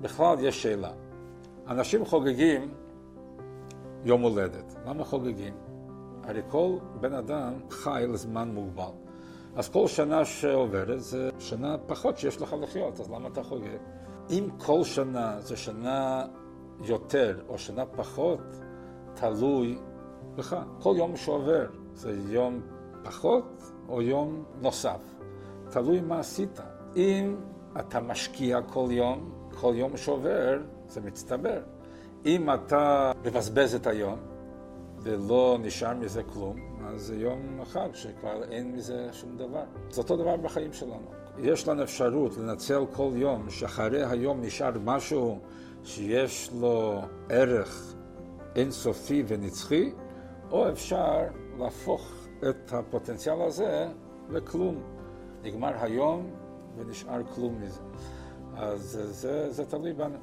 בכלל יש שאלה. אנשים חוגגים יום הולדת. למה חוגגים? הרי כל בן אדם חי לזמן מוגבל. אז כל שנה שעוברת זה שנה פחות שיש לך לחיות, אז למה אתה חוגג? אם כל שנה זה שנה יותר או שנה פחות, תלוי בך. כל יום שעובר זה יום פחות או יום נוסף. תלוי מה עשית. אם אתה משקיע כל יום, כל יום שעובר זה מצטבר. אם אתה מבזבז את היום ולא נשאר מזה כלום, אז זה יום אחד שכבר אין מזה שום דבר. זה אותו דבר בחיים שלנו. יש לנו אפשרות לנצל כל יום, שאחרי היום נשאר משהו שיש לו ערך אינסופי ונצחי, או אפשר להפוך את הפוטנציאל הזה לכלום. נגמר היום ונשאר כלום מזה. אז זה, זה תלוי בנו.